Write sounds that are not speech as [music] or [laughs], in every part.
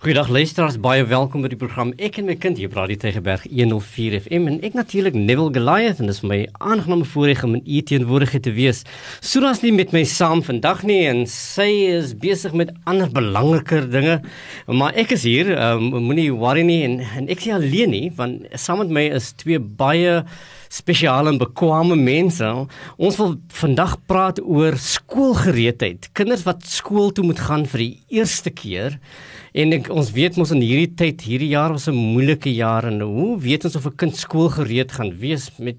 Goeiedag luisteraars, baie welkom by die program Ek en my kind hier by Radio Tygerberg 104 FM en ek natuurlik Neville Goliath en dit is my aangename voorreg om in u teenwoordigheid te wees. Suras nie met my saam vandag nie en sy is besig met ander belangriker dinge. Maar ek is hier, um, moenie worry nie en, en ek is alleen nie want saam met my is twee baie spesiale en bekwame mense. Ons wil vandag praat oor skoolgereedheid. Kinders wat skool toe moet gaan vir die eerste keer. En ek, ons weet mos in hierdie tyd, hierdie jaar was 'n moeilike jaar en hoe weet ons of 'n kind skoolgereed gaan wees met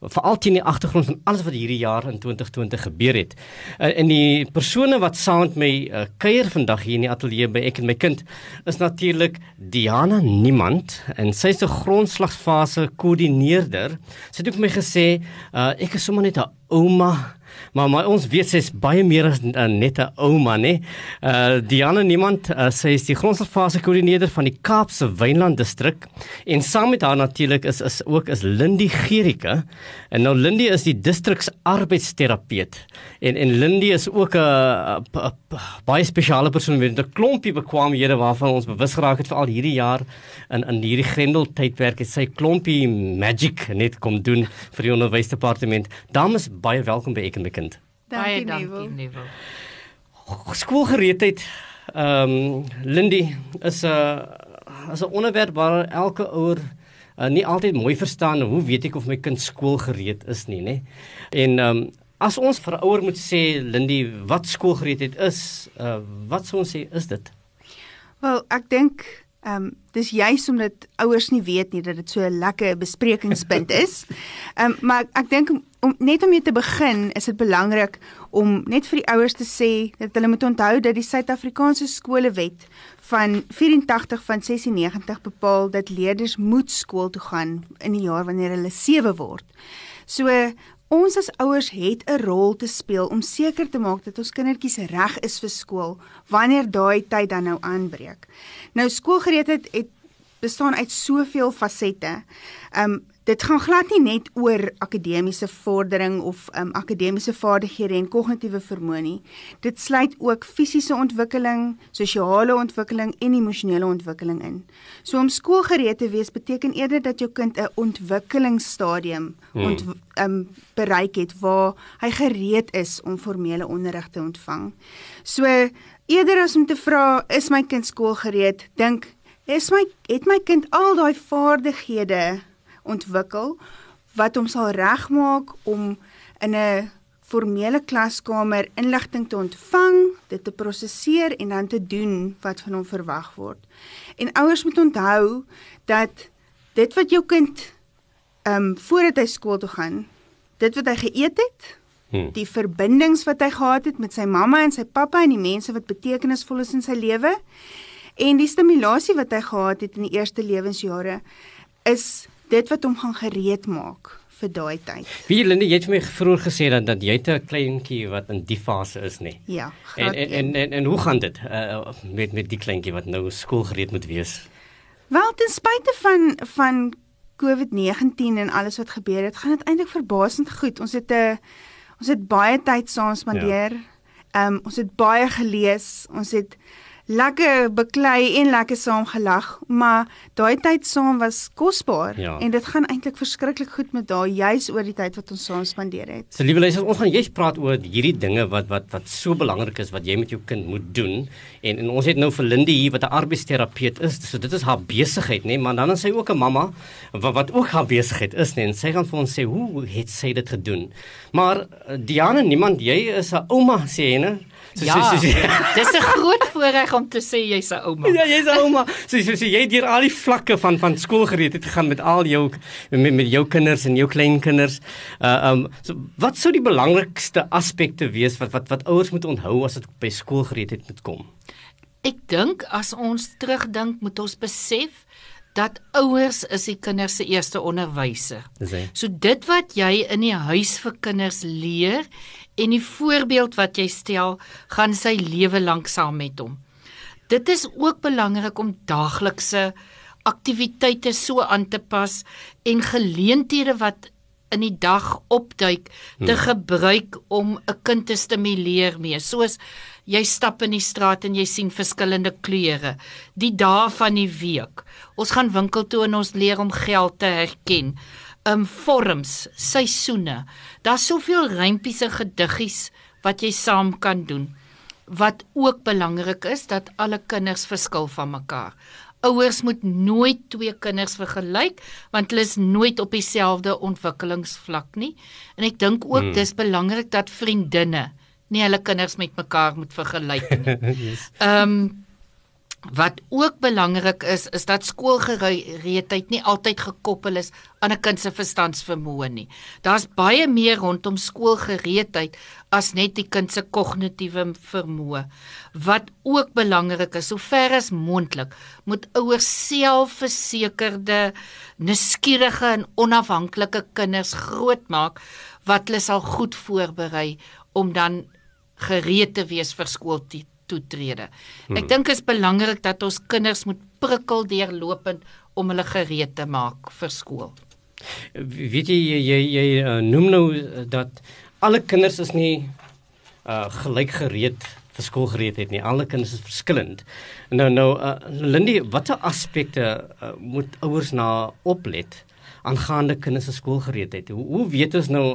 veral teen die agtergrond van alles wat hierdie jaar in 2020 gebeur het. Uh, en die persone wat saam met my uh, kuier vandag hier in die ateljee by ek en my kind is natuurlik Diana Niemand en sy is 'n grondslagsfase koördineerder. Sy het ook my gesê, uh, ek is sommer net 'n ouma Maar maar ons weet sy's baie meer as uh, net 'n ouma, né? Uh Diana Niemand, uh, sy is die grondslagfase koördineerder van die Kaapse Wynland distrik en saam met haar natuurlik is is ook is Lindy Gerike. En nou Lindy is die distriks arbeidsterapeut. En en Lindy is ook 'n baie spesiale persoon met 'n klompie bekwaamhede waarvan ons bewus geraak het vir al hierdie jaar in in hierdie Grendel tydperk het sy klompie magic net kom doen vir die onderwysdepartement. Dames, baie welkom by Ek bekend. Baie dankie, Neville. Skoolgereedheid ehm um, Lindy is 'n uh, is 'n onderwerp waar elke ouer uh, nie altyd mooi verstaan hoe weet ek of my kind skoolgereed is nie, nê? En ehm um, as ons vir ouer moet sê Lindy wat skoolgereedheid is, uh, wat sou ons sê is dit? Wel, ek dink ehm um, dis juis omdat ouers nie weet nie dat dit so 'n lekker besprekingspunt is. [laughs] Ehm um, maar ek, ek dink om net om mee te begin, is dit belangrik om net vir die ouers te sê dat hulle moet onthou dat die Suid-Afrikaanse skolewet van 84 van 96 bepaal dat leerders moet skool toe gaan in die jaar wanneer hulle 7 word. So ons as ouers het 'n rol te speel om seker te maak dat ons kindertjies reg is vir skool wanneer daai tyd dan nou aanbreek. Nou skoolgereedheid het bestaan uit soveel fasette. Um dit gaan glad nie net oor akademiese vordering of um, akademiese vaardighede en kognitiewe vermoë nie. Dit sluit ook fisiese ontwikkeling, sosiale ontwikkeling en emosionele ontwikkeling in. So om skoolgereed te wees beteken eerder dat jou kind 'n ontwikkelingsstadium hmm. ont um, bereik het waar hy gereed is om formele onderrig te ontvang. So eerder as om te vra is my kind skoolgereed, dink is my het my kind al daai vaardighede ontwikkel wat hom sal regmaak om in 'n formele klaskamer inligting te ontvang, dit te prosesseer en dan te doen wat van hom verwag word. En ouers moet onthou dat dit wat jou kind ehm um, voordat hy skool toe gaan, dit wat hy geëet het, hmm. die verbindings wat hy gehad het met sy mamma en sy pappa en die mense wat betekenisvol is in sy lewe en die stimulasie wat hy gehad het in die eerste lewensjare is dit wat hom gaan gereed maak vir daai tyd. Wie Linde, jy het vir my vroeër gesê dat dat jy 'n kleintjie wat in die fase is, nê? Ja. En en, en en en hoe gaan dit uh, met met die kleintjie wat nou skoolgereed moet wees? Wel, ten spyte van van COVID-19 en alles wat gebeur het, gaan dit eintlik verbaasend goed. Ons het 'n uh, ons het baie tyd saam spandeer. Ja. Ehm um, ons het baie gelees. Ons het lekker beklei en lekker saam gelag, maar daai tyd saam was kosbaar ja. en dit gaan eintlik verskriklik goed met daai juis oor die tyd wat ons saam spandeer het. So liewe luisters, ons gaan jy's praat oor hierdie dinge wat wat wat so belangrik is wat jy met jou kind moet doen en, en ons het nou vir Linde hier wat 'n arbeidsterapeut is, so dit is haar besigheid, nê, nee, maar dan is sy ook 'n mamma wat wat ook haar besigheid is, nê, nee, en sy gaan vir ons sê hoe het sy dit gedoen. Maar eh, Diana, niemand jy is 'n ouma sê jy, né? So, ja, so, so, so, [laughs] dis 'n groot voorreg om te sê jy's 'n ouma. Ja, jy's 'n ouma. So, so, so jy het hier al die vlakke van van skoolgereed het gegaan met al jou met, met jou kinders en jou kleinkinders. Uh um so wat sou die belangrikste aspekte wees wat wat wat ouers moet onthou as dit by skoolgereedheid moet kom? Ek dink as ons terugdink, moet ons besef dat ouers is die kinders se eerste onderwyser. So dit wat jy in die huis vir kinders leer en die voorbeeld wat jy stel, gaan sy lewe lank saam met hom. Dit is ook belangrik om daaglikse aktiwiteite so aan te pas en geleenthede wat in die dag opduik te hmm. gebruik om 'n kind te stimuleer mee, soos Jy stap in die straat en jy sien verskillende kleure. Die dae van die week. Ons gaan winkel toe en ons leer om geld te herken. Um vorms, seisoene. Daar's soveel rympies en gediggies wat jy saam kan doen. Wat ook belangrik is dat alle kinders verskil van mekaar. Ouers moet nooit twee kinders vergelyk want hulle is nooit op dieselfde ontwikkelingsvlak nie. En ek dink ook hmm. dis belangrik dat vriendinne nie hulle kinders met mekaar moet vergelyk [laughs] nie. Ehm yes. um, Wat ook belangrik is, is dat skoolgereedheid nie altyd gekoppel is aan 'n kind se verstandsvermoë nie. Daar's baie meer rondom skoolgereedheid as net die kind se kognitiewe vermoë. Wat ook belangrik is, sover as moontlik, moet ouers selfversekerde, nuuskierige en onafhanklike kinders grootmaak wat hulle sal goed voorberei om dan gereed te wees vir skooltyd toetrede. Ek hmm. dink is belangrik dat ons kinders moet prikkel deurlopend om hulle gereed te maak vir skool. Weet jy jy jy, jy uh, noem nou uh, dat alle kinders is nie uh, gelyk gereed vir skoolgereedheid nie. Alle kinders is verskillend. Nou nou uh, Lindy, watter aspekte uh, moet ouers na oplet aangaande kinders se skoolgereedheid? Hoe, hoe weet ons nou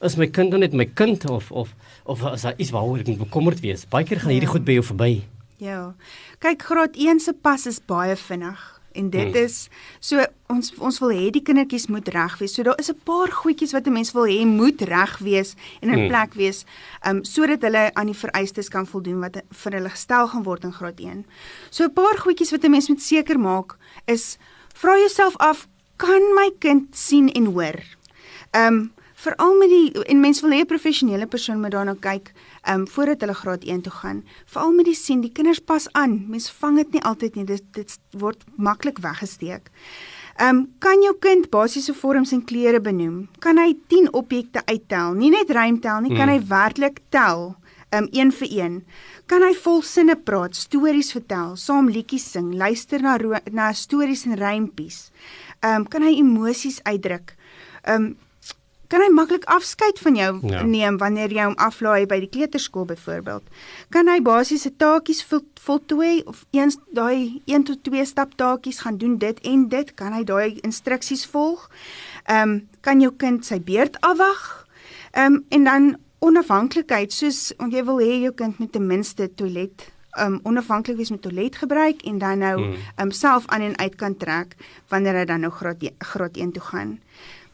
is my kind net my kind of of of is daar iets waaroor ek bekommerd wees? Baie keer gaan hierdie ja. goed by jou verby. Ja. Kyk, graad 1 se pas is baie vinnig en dit hmm. is so ons ons wil hê die kindertjies moet reg wees. So daar is 'n paar goedjies wat 'n mens wil hê moet reg wees en in hmm. plek wees, um sodat hulle aan die vereistes kan voldoen wat vir hulle gestel gaan word in graad 1. So 'n paar goedjies wat 'n mens moet seker maak is vra jouself af, kan my kind sien en hoor? Um veral met die en mense wil hê 'n professionele persoon moet daarna kyk ehm um, voordat hulle graad 1 toe gaan. Veral met die sien, die kinders pas aan. Mense vang dit nie altyd nie. Dit dit word maklik weggesteek. Ehm um, kan jou kind basiese vorms en kleure benoem? Kan hy 10 objekte uittel? Nie net rym tel nie, kan hmm. hy werklik tel? Ehm um, een vir een. Kan hy volsinne praat, stories vertel, saam liedjies sing, luister na na stories en rympies? Ehm um, kan hy emosies uitdruk? Ehm um, kan hy maklik afskeid van jou ja. neem wanneer jy hom aflaai by die kleuterskool byvoorbeeld. Kan hy basiese taakies voltooi of eens daai 1 tot 2 stap taakies gaan doen dit en dit kan hy daai instruksies volg. Ehm um, kan jou kind sy beurt afwag. Ehm um, en dan onafhanklikheid soos jy wil hê jou kind moet ten minste toilet um onafhanklik wees met toilet gebruik en dan nou hmm. um self aan en uit kan trek wanneer hy dan nou graad graad 1 toe gaan.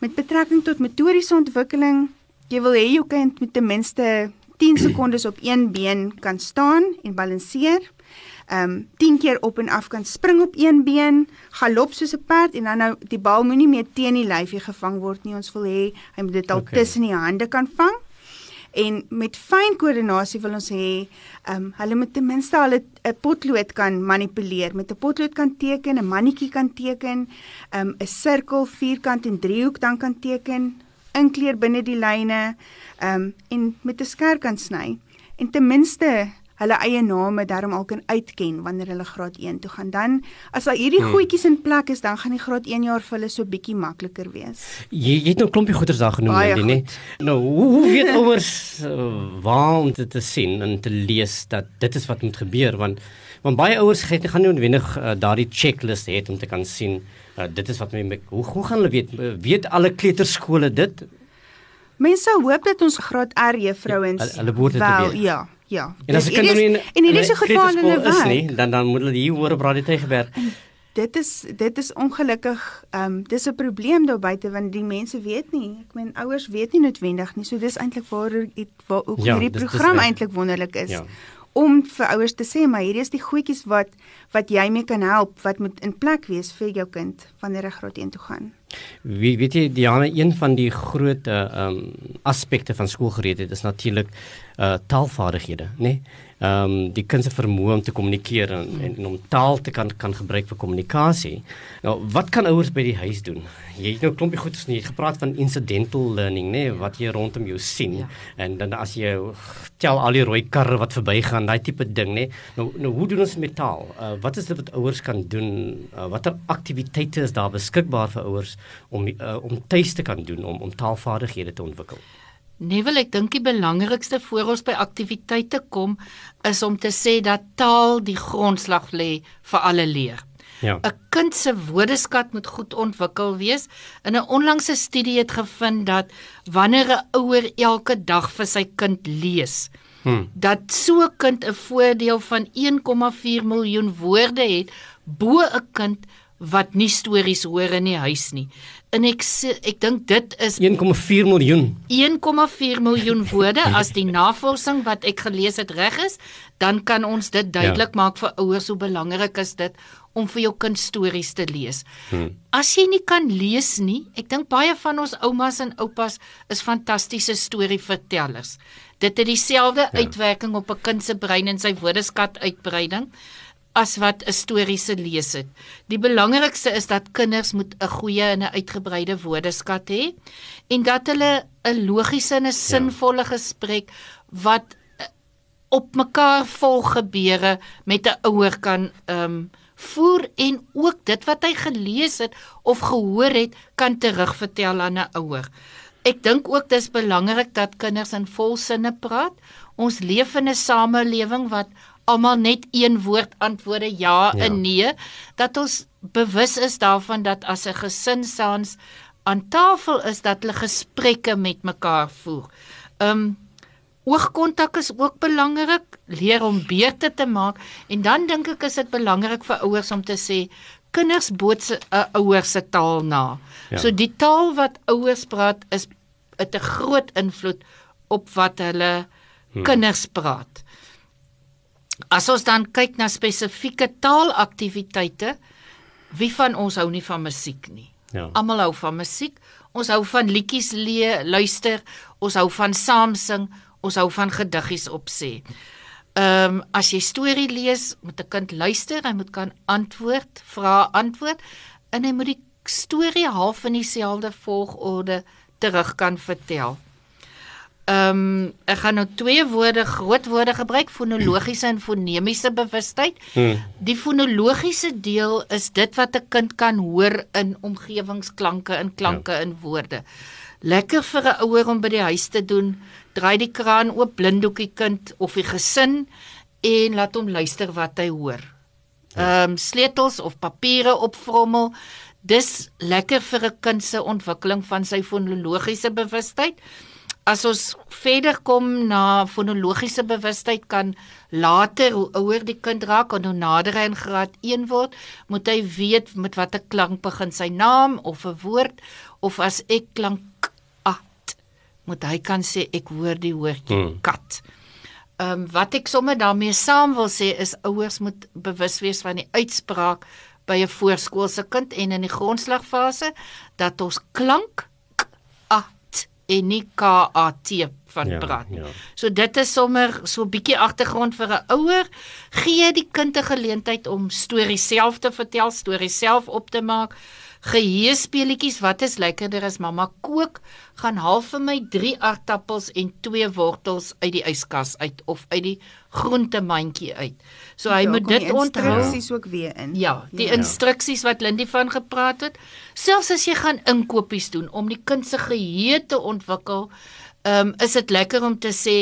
Met betrekking tot motoriese ontwikkeling, jy wil hê jou kind moet ten minste 10 sekondes op een been kan staan en balanseer. Ehm um, 10 keer op en af kan spring op een been, galop soos 'n perd en dan nou die bal moenie meer teen die lyfie gevang word nie. Ons wil hê hy moet dit al okay. tussen die hande kan vang. En met fyn koördinasie wil ons hê, ehm um, hulle moet ten minste al 'n potlood kan manipuleer, met 'n potlood kan teken, 'n mannetjie kan teken, ehm um, 'n sirkel, vierkant en driehoek dan kan teken, inkleer binne die lyne, ehm um, en met 'n skerp kan sny. En ten minste hulle eie name daarom al kan uitken wanneer hulle graad 1 toe gaan. Dan as al hierdie hmm. goedjies in plek is, dan gaan die graad 1 jaar vir hulle so bietjie makliker wees. Jy, jy het nou klompie goeters daar genoem, Andy, né? Nou, hoe, hoe weet ouers uh, waar om dit te sien en te lees dat dit is wat moet gebeur want want baie ouers gaan nie noodwendig uh, daardie checklist hê om te kan sien uh, dit is wat my hoe hoe gaan hulle weet weet alle kleuterskole dit? Mense hoop dat ons graad R juffrouens ja, hulle behoort dit te weet. Ja. Ja. En as 'n kind in en hierdie is 'n geval in 'n werk. Nie, dan dan moet hulle hier hoor op Radio Tygerberg. Dit is dit is ongelukkig ehm um, dis 'n probleem daar buite want die mense weet nie. Ek meen ouers weet nie noodwendig nie. So dis eintlik waar waar ook ja, hierdie program eintlik wonderlik is. Ja om vir ouers te sê maar hierdie is die goedjies wat wat jy mee kan help wat moet in plek wees vir jou kind wanneer hy graad 1 toe gaan. Wie weet jy Diana een van die groot ehm um, aspekte van skoolgereedheid is natuurlik uh taalvaardighede, né? Nee? Ehm um, die kind se vermoë om te kommunikeer en, en, en om taal te kan kan gebruik vir kommunikasie. Nou, wat kan ouers by die huis doen? Jy het nou klompie goed gesê, jy gepraat van incidental learning, né, nee? wat jy rondom jou sien ja. en dan as jy tel al die rooi karre wat verbygaan, daai tipe ding, né? Nee? Nou, nou hoe doen ons met taal? Uh wat is dit wat ouers kan doen? Uh, watter aktiwiteite is daar beskikbaar vir ouers om uh, om tuis te kan doen om om taalvaardighede te ontwikkel? Wil ek dink die belangrikste voor ons by aktiwiteite kom is om te sê dat taal die grondslag lê vir alle leer. Ja. 'n Kind se woordeskat moet goed ontwikkel wees. In 'n onlangse studie het gevind dat wanneer 'n ouer elke dag vir sy kind lees, hmm. dat so 'n kind 'n voordeel van 1,4 miljoen woorde het bo 'n kind wat nie stories hoor in die huis nie en ek ek dink dit is 1,4 miljoen 1,4 miljoen woorde as die [laughs] navorsing wat ek gelees het reg is dan kan ons dit duidelik ja. maak vir ouers hoe belangrik is dit om vir jou kind stories te lees. Hmm. As jy nie kan lees nie, ek dink baie van ons oumas en oupas is fantastiese storievertellers. Dit het dieselfde ja. uitwerking op 'n kind se brein en sy woordeskat uitbreiding as wat 'n storie se lees het. Die belangrikste is dat kinders moet 'n goeie en 'n uitgebreide woordeskat hê en dat hulle 'n logiese en 'n ja. sinvolle gesprek wat eh, op mekaar volg gebeure met 'n ouer kan ehm um, voer en ook dit wat hy gelees het of gehoor het kan terugvertel aan 'n ouer. Ek dink ook dis belangrik dat kinders in volsinne praat. Ons leef in 'n samelewing wat almal net een woord antwoorde ja, ja en nee dat ons bewus is daarvan dat as 'n gesin saans aan tafel is dat hulle gesprekke met mekaar voer. Um oogkontak is ook belangrik, leer om beurte te maak en dan dink ek is dit belangrik vir ouers om te sê kinders boot se uh, ouers se taal na. Ja. So die taal wat ouers praat is 'n groot invloed op wat hulle hmm. kinders praat. As ons dan kyk na spesifieke taalaktiwiteite, wie van ons hou nie van musiek nie? Ja. Almal hou van musiek. Ons hou van liedjies lees, luister, ons hou van saam sing, ons hou van gediggies opsê. Ehm um, as jy storie lees, moet 'n kind luister, hy moet kan antwoord, vra antwoord en hy moet die storie half in dieselfde volgorde terug kan vertel. Ehm um, ek gaan nou twee woorde, groot woorde gebruik, fonologiese en fonemiese bewustheid. Hmm. Die fonologiese deel is dit wat 'n kind kan hoor in omgewingsklanke en klanke ja. in woorde. Lekker vir 'n ouer om by die huis te doen. Draai die kraan oop, blinddoekie kind of die gesin en laat hom luister wat hy hoor. Ja. Ehm um, sleutels of papiere opvrommel. Dis lekker vir 'n kind se ontwikkeling van sy fonologiese bewustheid. As ons verder kom na fonologiese bewustheid kan later hoe ouer die kind raak en hoe nader hy in graad 1 word, moet hy weet met watter klank begin sy naam of 'n woord of as ek klank at, moet hy kan sê ek hoor die woordjie hmm. kat. Ehm um, wat ek sommer daarmee saam wil sê is ouers moet bewus wees van die uitspraak by 'n voorskoolse kind en in die grondslagfase dat ons klank en nie KAT van ja, praat nie. Ja. So dit is sommer so 'n bietjie agtergrond vir 'n ouer gee die kind 'n geleentheid om stories self te vertel, stories self op te maak geheespeletjies wat is lekkerder as mamma kook gaan haal vir my 3 aardappels en 2 wortels uit die yskas uit of uit die groentemandjie uit. So hy ja, moet dit onthou. Instruksies ook weer in. Ja, die ja. instruksies wat Lindy van gepraat het. Selfs as jy gaan inkopies doen om die kind se geheue te ontwikkel, ehm um, is dit lekker om te sê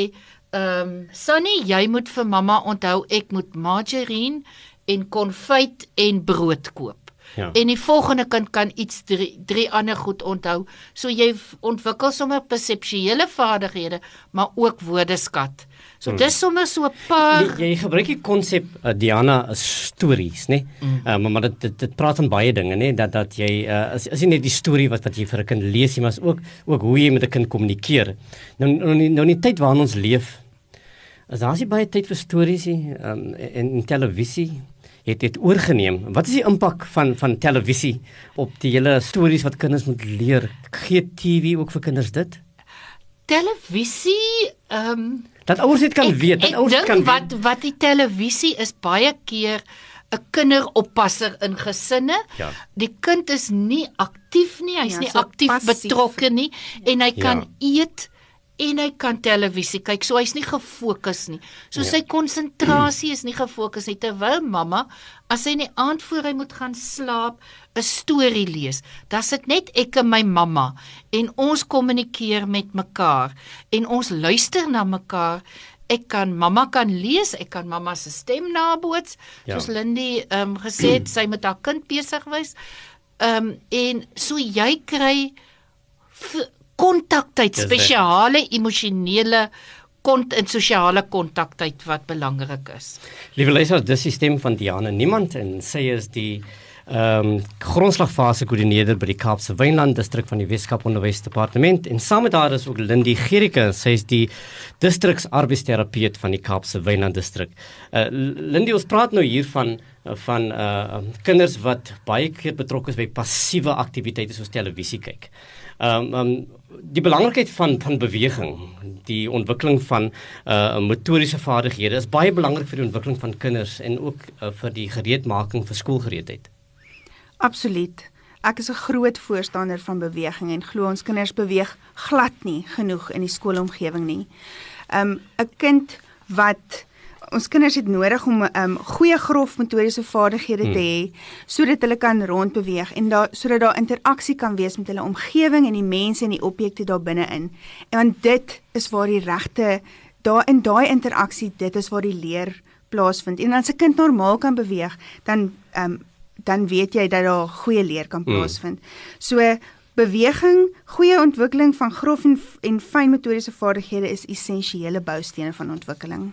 ehm um, Sunny, jy moet vir mamma onthou ek moet margarine en konfyt en brood koop. Ja. En die volgende kind kan iets drie, drie ander goed onthou. So jy ontwikkel sommer perseptuele vaardighede, maar ook woordeskat. So hmm. dis sommer so 'n paar jy, jy gebruik die konsep uh, Diana stories, né? Hmm. Uh, maar maar dit, dit dit praat van baie dinge, né? Dat dat jy uh, as as jy net die storie wat wat jy vir 'n kind lees, jy maar ook ook hoe jy met 'n kind kommunikeer. Nou nou nie, nou nie tyd waarin ons leef. As daar is baie tyd vir stories nie um, en, en televisie het dit oorgeneem. Wat is die impak van van televisie op die hele stories wat kinders moet leer? Gee TV ook vir kinders dit? Televisie ehm um, dat ouers dit kan ek, weet, dat ouers kan wat weet. wat die televisie is baie keer 'n kinderoppasser in gesinne. Ja. Die kind is nie aktief nie, hy's ja, nie so aktief betrokke nie en hy kan ja. eet en hy kan televisie kyk. So hy's nie gefokus nie. So ja. sy konsentrasie is nie gefokus nie terwyl mamma as hy in die aand voor hy moet gaan slaap 'n storie lees. Dan sit net ek en my mamma en ons kommunikeer met mekaar en ons luister na mekaar. Ek kan mamma kan lees, ek kan mamma se stem naboots. Ja. Soos Lindy ehm um, gesê het, sy met haar kind besig was. Ehm um, en so jy kry kontaktyd, spesiale emosionele kont en sosiale kontaktyd wat belangrik is. Liewe luisters, dis die stem van Diana Niemand en sy is die ehm um, grondslagfase koördineerder by die Kaapse Wynland distrik van die Weskaap Onderwysdepartement en saam met haar is ook Lindy Gerike, sy is die distriksarbeidsterapeut van die Kaapse Wynland distrik. Uh Lindy, ons praat nou hier van van uh kinders wat baie keer betrokke is by passiewe aktiwiteite soos televisie kyk. Ehm um, um, die belangrikheid van van beweging, die ontwikkeling van uh motoriese vaardighede is baie belangrik vir die ontwikkeling van kinders en ook uh, vir die gereedmaking vir skoolgereedheid. Absoluut. Ek is 'n groot voorstander van beweging en glo ons kinders beweeg glad nie genoeg in die skoolomgewing nie. Um 'n kind wat ons kinders het nodig om 'n um, goeie grof motoriese vaardighede hmm. te hê sodat hulle kan rondbeweeg en daar sodat daar interaksie kan wees met hulle omgewing en die mense en die objekte daar binne-in. En want dit is waar die regte daar in daai interaksie, dit is waar die leer plaasvind. En as 'n kind normaal kan beweeg, dan um, dan weet jy dat daar goeie leer kan hmm. plaasvind. Hmm. So beweging, goeie ontwikkeling van grof en, en fyn motoriese vaardighede is essensiële boustene van ontwikkeling.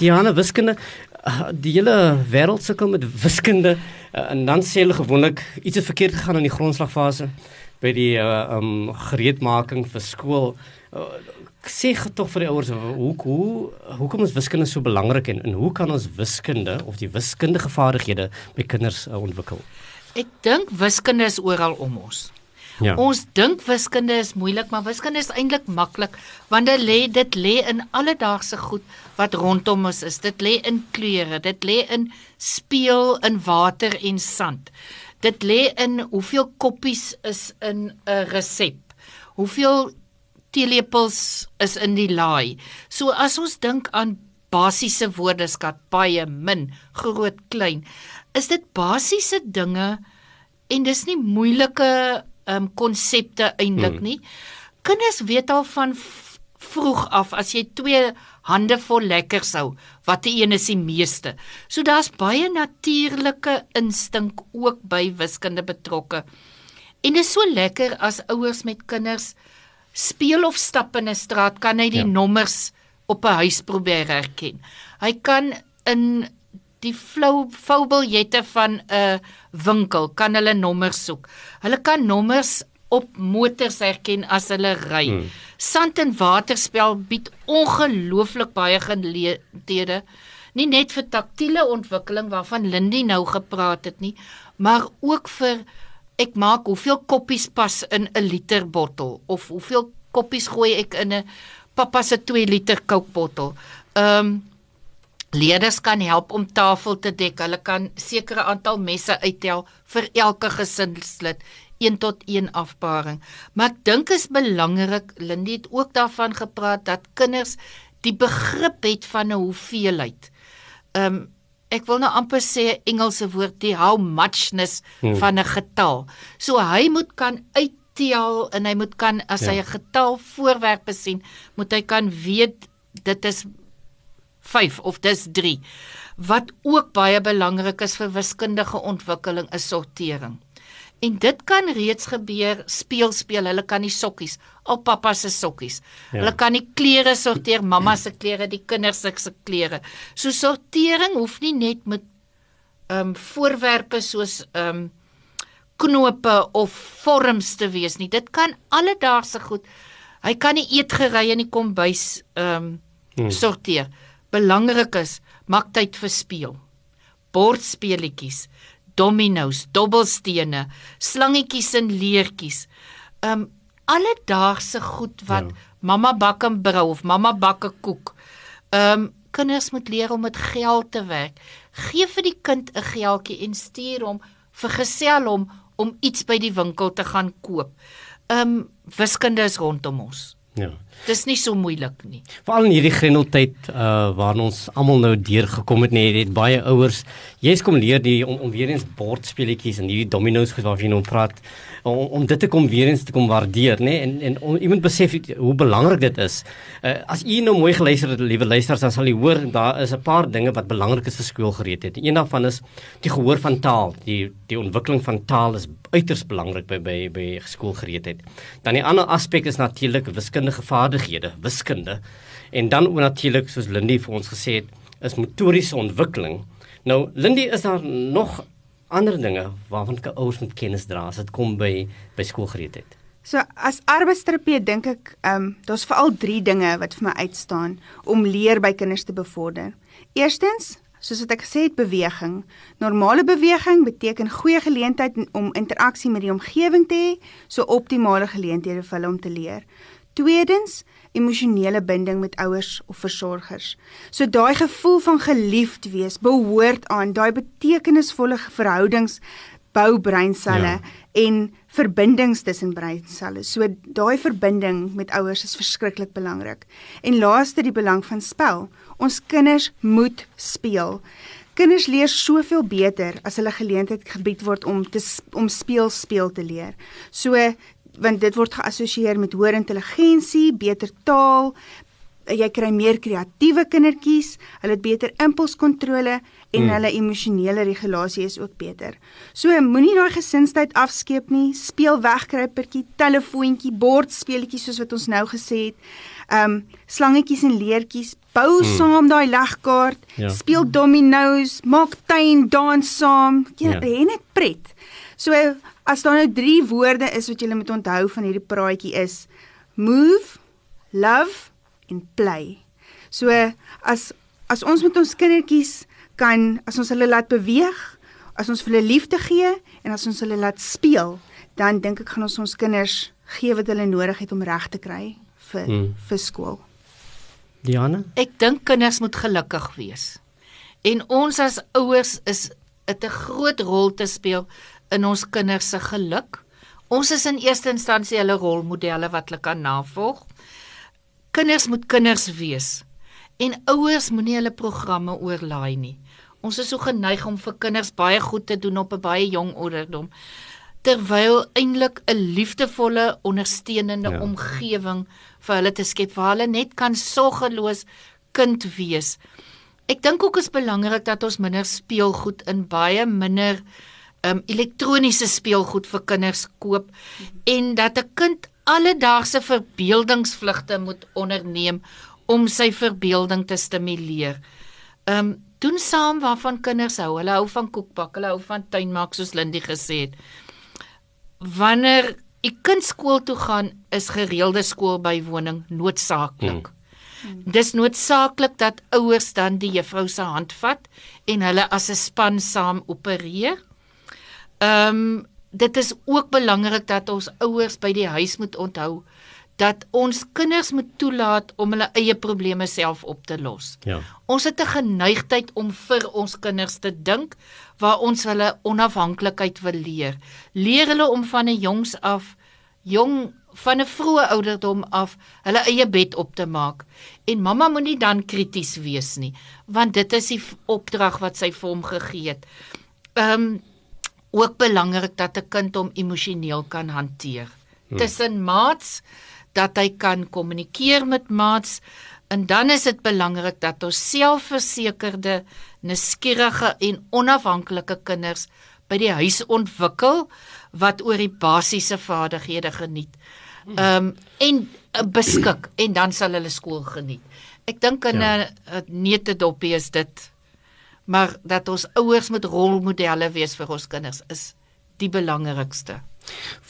Diana wiskunde uh, die hele wêreld sukkel met wiskunde uh, en dan sê hulle gewoonlik iets het verkeerd gegaan in die grondslagfase by die uh, um gereedmaking vir skool. Uh, sê tog vir die ouers hoe hoe hoekom is wiskunde so belangrik en en hoe kan ons wiskunde of die wiskundige vaardighede by kinders uh, ontwikkel? Ek dink wiskunde is oral om ons. Ja. Ons dink wiskunde is moeilik, maar wiskunde is eintlik maklik want dit lê dit lê in alledaagse goed wat rondom ons is. Dit lê in kleure, dit lê in speel in water en sand. Dit lê in hoeveel koppies is in 'n resep. Hoeveel teelepels is in die laai. So as ons dink aan basiese woordeskat, baie min, groot, klein, is dit basiese dinge en dis nie moeilike um konsepte eintlik hmm. nie. Kinders weet al van vroeg af as jy twee hande vol lekker sou, watter een is die meeste. So daar's baie natuurlike instink ook by wiskunde betrokke. En dit is so lekker as ouers met kinders speel of stap in 'n straat, kan hy die ja. nommers op 'n huis probeer herken. Hy kan in die flou foubiljette van 'n winkel kan hulle nommers soek. Hulle kan nommers op motors herken as hulle ry. Hmm. Sand en waterspel bied ongelooflik baie geleenthede, nie net vir taktiele ontwikkeling waarvan Lindy nou gepraat het nie, maar ook vir ek maak hoeveel koppies pas in 'n liter bottel of hoeveel koppies gooi ek in 'n pappa se 2 liter Coke bottel. Ehm um, Leerders kan help om tafel te dek. Hulle kan sekere aantal messe uittel vir elke gesinslid, 1 tot 1 afparing. Maar ek dink is belangrik, Lindy het ook daarvan gepraat dat kinders die begrip het van 'n hoeveelheid. Um ek wil nou amper sê Engelse woord die how muchness hmm. van 'n getal. So hy moet kan uittel en hy moet kan as ja. hy 'n getal voorwerpe sien, moet hy kan weet dit is 5 of dis 3. Wat ook baie belangrik is vir wiskundige ontwikkeling is sortering. En dit kan reeds gebeur speel speel. Hulle kan die sokkies, al pappa se sokkies. Ja. Hulle kan die klere sorteer, mamma se klere, die kinders se klere. So sortering hoef nie net met ehm um, voorwerpe soos ehm um, knope of vorms te wees nie. Dit kan alledaagse goed. Hy kan nie eetgerei in die kombuis ehm um, hmm. sorteer belangrik is, maak tyd vir speel. Bordspeletjies, dominos, dobbelstene, slangetjies en leertjies. Um alledaagse goed wat ja. mamma bak en brou of mamma bak 'n koek. Um kinders moet leer om met geld te werk. Geef vir die kind 'n geldjie en stuur hom vir gesel hom om iets by die winkel te gaan koop. Um wiskunde is rondom ons. Ja. Dis nie so moeilik nie. Veral in hierdie grendeltyd uh waarin ons almal nou deurgekom het, nee, het baie ouers, jy's kom leer die om, om weer eens bordspeletjies en hierdie dominos waarvan jy nou praat om, om dit te kom weer eens te kom waardeer, nê? Nee? En en om iemand besef hoe belangrik dit is. Uh, as u nou mooi geluister het, liewe luisters, dan sal u hoor daar is 'n paar dinge wat belangrik is vir skoolgereedheid. Een daarvan is die gehoor van taal. Die die ontwikkeling van taal is uiters belangrik by by by skoolgereedheid. Dan die ander aspek is natuurlik wiskundige vaardighede, wiskunde. En dan ook natuurlik soos Lindy vir ons gesê het, is motoriese ontwikkeling. Nou Lindy, is daar nog ander dinge waarvan kan ouers moet kennis dra as dit kom by by skoolgereedheid? So as arbeidsterapeut dink ek, ehm um, daar's veral 3 dinge wat vir my uitstaan om leer by kinders te bevorder. Eerstens, soos wat ek gesê het, beweging. Normale beweging beteken goeie geleentheid om interaksie met die omgewing te hê, so optimale geleenthede vir hulle om te leer. Tweedens, emosionele binding met ouers of versorgers. So daai gevoel van geliefd wees, behoort aan, daai betekenisvolle verhoudings bou breinselle ja. en verbindings tussen breinselle. So daai verbinding met ouers is verskriklik belangrik. En laaste die belang van spel. Ons kinders moet speel. Kinders leer soveel beter as hulle geleentheid gebied word om te om speel speel te leer. So want dit word geassosieer met hoër intelligensie, beter taal, jy kry meer kreatiewe kindertjies, hulle het beter impulskontrole en mm. hulle emosionele regulasie is ook beter. So moenie daai gesinstyd afskeep nie, speel wegkruipertjie, telefoontjie, bordspeletjies soos wat ons nou gesê het. Um slangetjies en leertjies, bou mm. saam daai legkaart, ja. speel dominos, maak tuin dans saam, jy ja. net pret. So as daar nou 3 woorde is wat jy moet onthou van hierdie praatjie is move, love en play. So as as ons met ons kindertjies kan as ons hulle laat beweeg, as ons hulle liefde gee en as ons hulle laat speel, dan dink ek gaan ons ons kinders gee wat hulle nodig het om reg te kry vir hmm. vir skool. Diana? Ek dink kinders moet gelukkig wees. En ons as ouers is dit 'n groot rol te speel in ons kinders se geluk. Ons is in eerste instansie hulle rolmodelle wat hulle kan navolg kinders moet kinders wees en ouers moenie hulle programme oorlaai nie. Ons is so geneig om vir kinders baie goed te doen op 'n baie jong ouderdom terwyl eintlik 'n liefdevolle ondersteunende ja. omgewing vir hulle te skep waar hulle net kan sorgeloos kind wees. Ek dink ook is belangrik dat ons minder speelgoed in baie minder um elektroniese speelgoed vir kinders koop en dat 'n kind alledaagse verbeeldingsvlugte moet onderneem om sy verbeelding te stimuleer. Um doen saam waarvan kinders hou. Hulle hou van koekbak, hulle hou van tuinmaak soos Lindy gesê het. Wanneer 'n kind skool toe gaan, is gereelde skoolbywoning noodsaaklik. Hmm. Dis noodsaaklik dat ouers dan die juffrou se hand vat en hulle as 'n span saam opereer. Ehm um, dit is ook belangrik dat ons ouers by die huis moet onthou dat ons kinders moet toelaat om hulle eie probleme self op te los. Ja. Ons het 'n geneigtheid om vir ons kinders te dink waar ons hulle onafhanklikheid wil leer. Leer hulle om van 'n jongs af jong van 'n vroeë ouderdom af hulle eie bed op te maak. En mamma moenie dan krities wees nie, want dit is die opdrag wat sy vir hom gegee het. Ehm um, ook belangrik dat 'n kind hom emosioneel kan hanteer. Hmm. Tussen maats dat hy kan kommunikeer met maats en dan is dit belangrik dat ons selfversekerde, nuuskierige en onafhanklike kinders by die huis ontwikkel wat oor die basiese vaardighede geniet. Hmm. Ehm um, en uh, beskik en dan sal hulle skool geniet. Ek dink in 'n ja. netedoppie is dit maar dat ons ouers moet rolmodelle wees vir ons kinders is die belangrikste.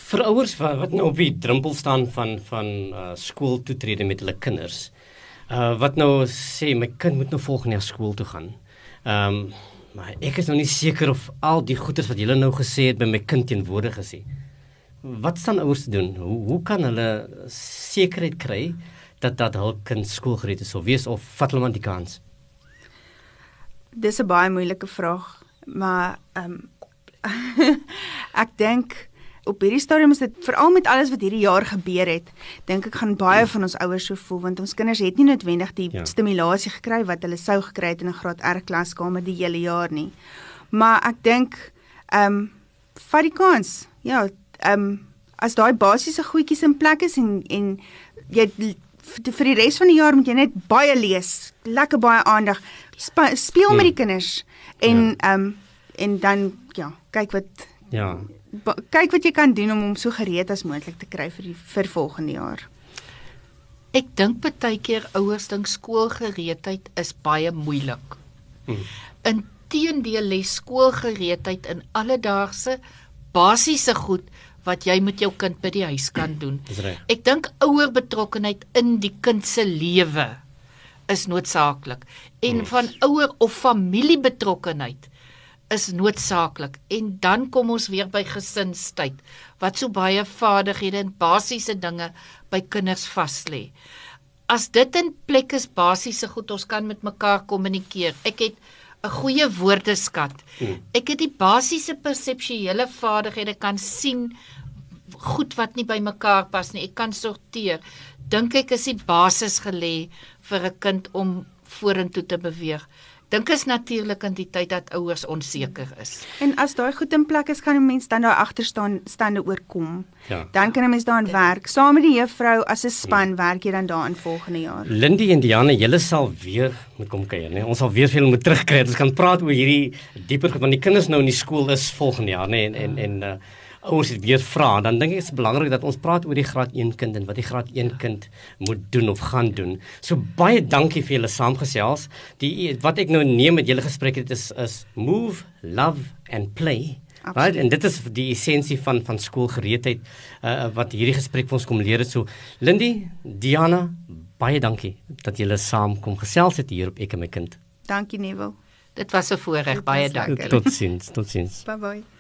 Vir ouers wat, wat nou op die drempel staan van van uh, skool toe tree met hulle kinders. Uh wat nou sê my kind moet nou volgende jaar skool toe gaan. Ehm um, maar ek is nou nie seker of al die goeders wat julle nou gesê het by my kind teenwoordig is nie. Wat staan ouers te doen? Hoe hoe kan hulle sekerheid kry dat dat hul kind skoolgereed is of wees of vat hulle maar die kans? Dis 'n baie moeilike vraag, maar ehm um, [laughs] ek dink op hierdie stadium is dit veral met alles wat hierdie jaar gebeur het, dink ek gaan baie van ons ouers so voel want ons kinders het nie noodwendig die ja. stimulasie gekry wat hulle sou gekry het in 'n graad R klaskamer die hele jaar nie. Maar ek dink ehm um, vat die kans. Ja, ehm um, as daai basiese goedjies in plek is en en jy vir die res van die jaar moet jy net baie lees, lekker baie aandag speel hmm. met die kinders en ja. ehm ja. um, en dan ja, kyk wat ja kyk wat jy kan doen om hom so gereed as moontlik te kry vir die vir volgende jaar. Ek dink baie keer ouers dink skoolgereedheid is baie moeilik. Hmm. Inteendeel lê skoolgereedheid in alledaagse basiese goed wat jy met jou kind by die huis kan doen. Ek dink ouer betrokkenheid in die kind se lewe is noodsaaklik en hmm. van ouer of familie betrokkenheid is noodsaaklik en dan kom ons weer by gesinstyd wat so baie vaardighede en basiese dinge by kinders vas lê. As dit in plek is basiese goed ons kan met mekaar kommunikeer. Ek het 'n goeie woordeskat. Hmm. Ek het die basiese perseptuele vaardighede kan sien goed wat nie by mekaar pas nie. Ek kan sorteer. Dink ek is die basis gelê vir 'n kind om vorentoe te beweeg dink is natuurlik in die tyd dat ouers onseker is. En as daai goed in plek is, kan 'n mens dan daar agter staan stande oorkom. Ja. Dan kan 'n mens daarin werk. Saam met die juffrou as 'n span ja. werk jy dan daarin volgende jaar. Lindy en Diana, julle sal weer moet kom kuier, né? Ons sal weer veel moet terugkry. Ons kan praat oor hierdie dieper want die kinders nou in die skool is volgende jaar, né? En en en uh ouers dit weer vra, dan dink ek dit is belangrik dat ons praat oor die graad 1 kind en wat die graad 1 kind moet doen of gaan doen. So baie dankie vir julle saamgesels. Die wat ek nou neem met julle gesprek het is is move, love and play. Absoluut. Right? En dit is die essensie van van skoolgereedheid uh, wat hierdie gesprek vir ons kom leer het. So Lindy, Diana, baie dankie dat julle saam kom gesels het hier op ek en my kind. Dankie Neville. Dit was 'n voorreg, baie dankie. Totsiens, totsiens. Bye bye.